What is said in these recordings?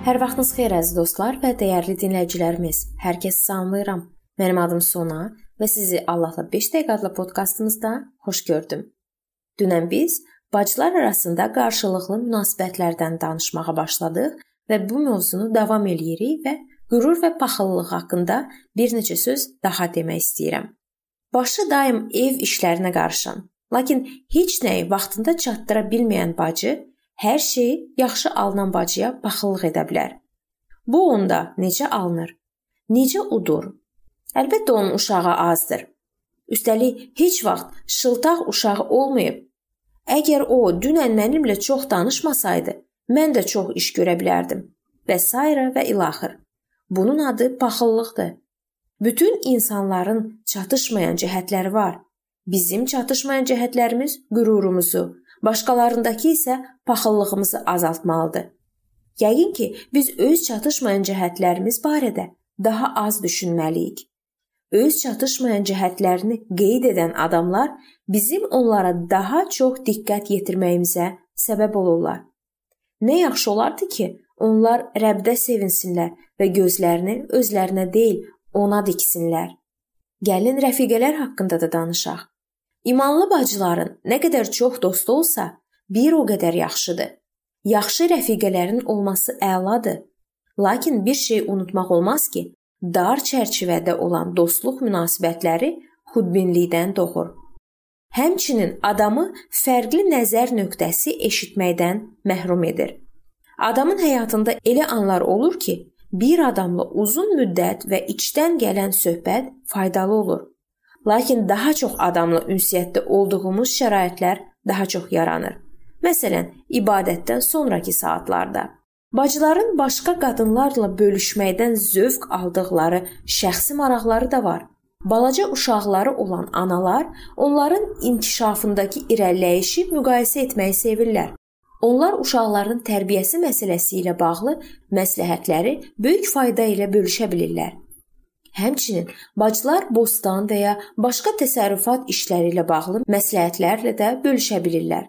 Hər vaxtınız xeyir əziz dostlar və dəyərli dinləyicilərimiz. Hər kəsi salamlayıram. Mənim adım Sona və sizi Allahla 5 dəqiqə adlı podkastımızda xoş gördüm. Dünən biz bacılar arasında qarşılıqlı münasibətlərdən danışmağa başladıq və bu mövzunu davam eləyirik və qürur və paxıllıq haqqında bir neçə söz daha demək istəyirəm. Başı daim ev işlərinə qarışan, lakin heç nəyi vaxtında çatdıra bilməyən bacı hər şeyi yaxşı alınan bacıya paxıllıq edə bilər. Bu onda necə alınır? Necə udur? Əlbəttə onun uşağı azdır. Üstəlik heç vaxt şıltaq uşağı olmayıb. Əgər o dünən mənimlə çox danışmasaydı, mən də çox iş görə bilərdim. Və sairə və ilaxır. Bunun adı paxıllıqdır. Bütün insanların çatışmayan cəhətləri var. Bizim çatışmayan cəhətlərimiz qürurumuzu, başqalarındakı isə paxıllığımızı azaltmalıdır. Yəqin ki, biz öz çatışmayan cəhətlərimiz barədə daha az düşünməliyik. Öz çatışmayan cəhətlərini qeyd edən adamlar bizim onlara daha çox diqqət yetirməyimizə səbəb olurlar. Nə yaxşı olardı ki, onlar Rəbdə sevinsinlər və gözlərini özlərinə deyil, ona diksinlər. Gəlin rəfiqələr haqqında da danışaq. İmanlı bacıların nə qədər çox dostu olsa, bir o qədər yaxşıdır. Yaxşı rəfiqələrin olması əladır. Lakin bir şey unutmaq olmaz ki, dar çərçivədə olan dostluq münasibətləri xudbinlikdən doğur. Həmçinin adamı fərqli nəzər nöqtəsi eşitməkdən məhrum edir. Adamın həyatında elə anlar olur ki, bir adamla uzun müddət və içdən gələn söhbət faydalı olur. Lakin daha çox adamla ünsiyyətdə olduğumuz şəraitlər daha çox yaranır. Məsələn, ibadətdən sonrakı saatlarda. Bacıların başqa qadınlarla bölüşməkdən zövq aldıqları şəxsi maraqları da var. Balaca uşaqları olan analar onların inkişafındakı irəliləyişi müqayisə etməyi sevirlər. Onlar uşaqların tərbiyəsi məsələsi ilə bağlı məsləhətləri böyük fayda ilə bölüşə bilirlər. Həmçinin bacılar bostan və ya başqa təsərrüfat işləri ilə bağlı məsləhətlərlə də bölüşə bilirlər.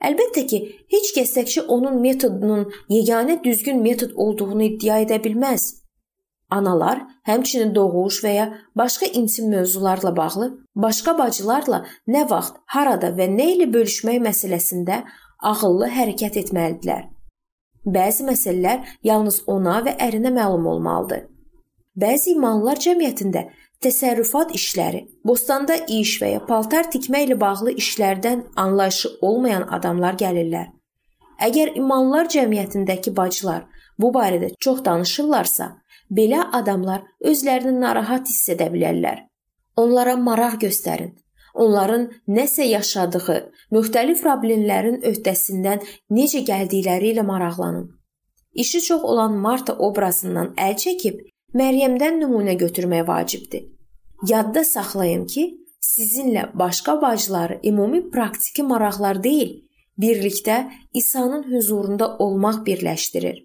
Əlbəttə ki, heç kəs təkcə onun metodunun yeganə düzgün metod olduğunu iddia edə bilməz. Analar həmçinin doğuş və ya başqa intim mövzularla bağlı başqa bacılarla nə vaxt, harada və nə ilə bölüşmək məsələsində ağıllı hərəkət etməlidirlər. Bəzi məsələlər yalnız ona və ərinə məlum olmalıdır. Bəzi imanlılar cəmiyyətində təsərrüfat işləri, bostanda iş və ya paltar tikmə ilə bağlı işlərdən anlayışı olmayan adamlar gəlirlər. Əgər imanlılar cəmiyyətindəki bacılar bu barədə çox danışırlarsa, belə adamlar özlərini narahat hiss edə bilərlər. Onlara maraq göstərin. Onların nəsə yaşadığı, müxtəlif problemlərin öhdəsindən necə gəldikləri ilə maraqlanın. İşi çox olan Marta obrazından əl çəkib Məryəmdən nümunə götürmək vacibdir. Yadda saxlayın ki, sizinlə başqa bacıları ümumi praktiki maraqlar deyil, birlikdə İsa'nın huzurunda olmaq birləşdirir.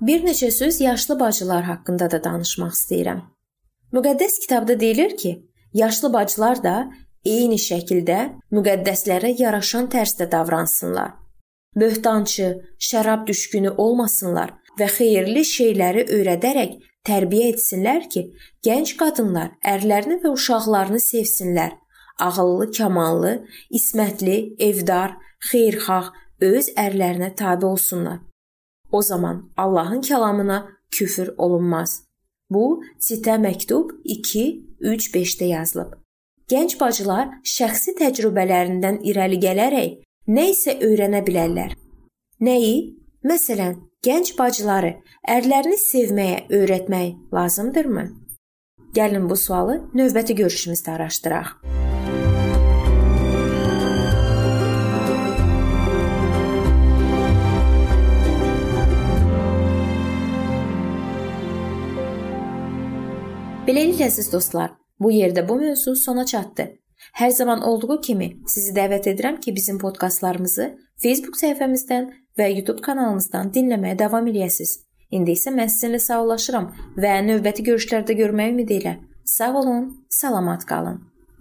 Bir neçə söz yaşlı bacılar haqqında da danışmaq istəyirəm. Müqəddəs kitabda deyilir ki, yaşlı bacılar da eyni şəkildə müqəddəslərə yaraşan tərzdə davransınlar. Böhtançı, şərab düşkünü olmasınlar və xeyirli şeyləri öyrədərək tərbiyə etsinlər ki, gənc qadınlar ərlərini və uşaqlarını sevsinlər. Ağıllı, kamallı, ismətli, evdar, xeyirxah öz ərlərinə tabe olsunlar. O zaman Allahın kəlamına küfür olunmaz. Bu Sitə məktub 2-3-5-də yazılıb. Gənc bacılar şəxsi təcrübələrindən irəli gələrək nə isə öyrənə bilərlər. Nəyi? Məsələn, Gənc bacıları ərlərini sevməyə öyrətmək lazımdırmı? Gəlin bu sualı növbəti görüşümüzdə araşdıraq. Beləliklə əziz dostlar, bu yerdə bu mövzu sona çatdı. Hər zaman olduğu kimi sizi dəvət edirəm ki, bizim podkastlarımızı Facebook səhifəmizdən və YouTube kanalımızdan dinləməyə davam eləyəsiniz. İndi isə mən sizinlə sağollaşıram və növbəti görüşlərdə görmək ümidi ilə. Sağ olun, salamat qalın.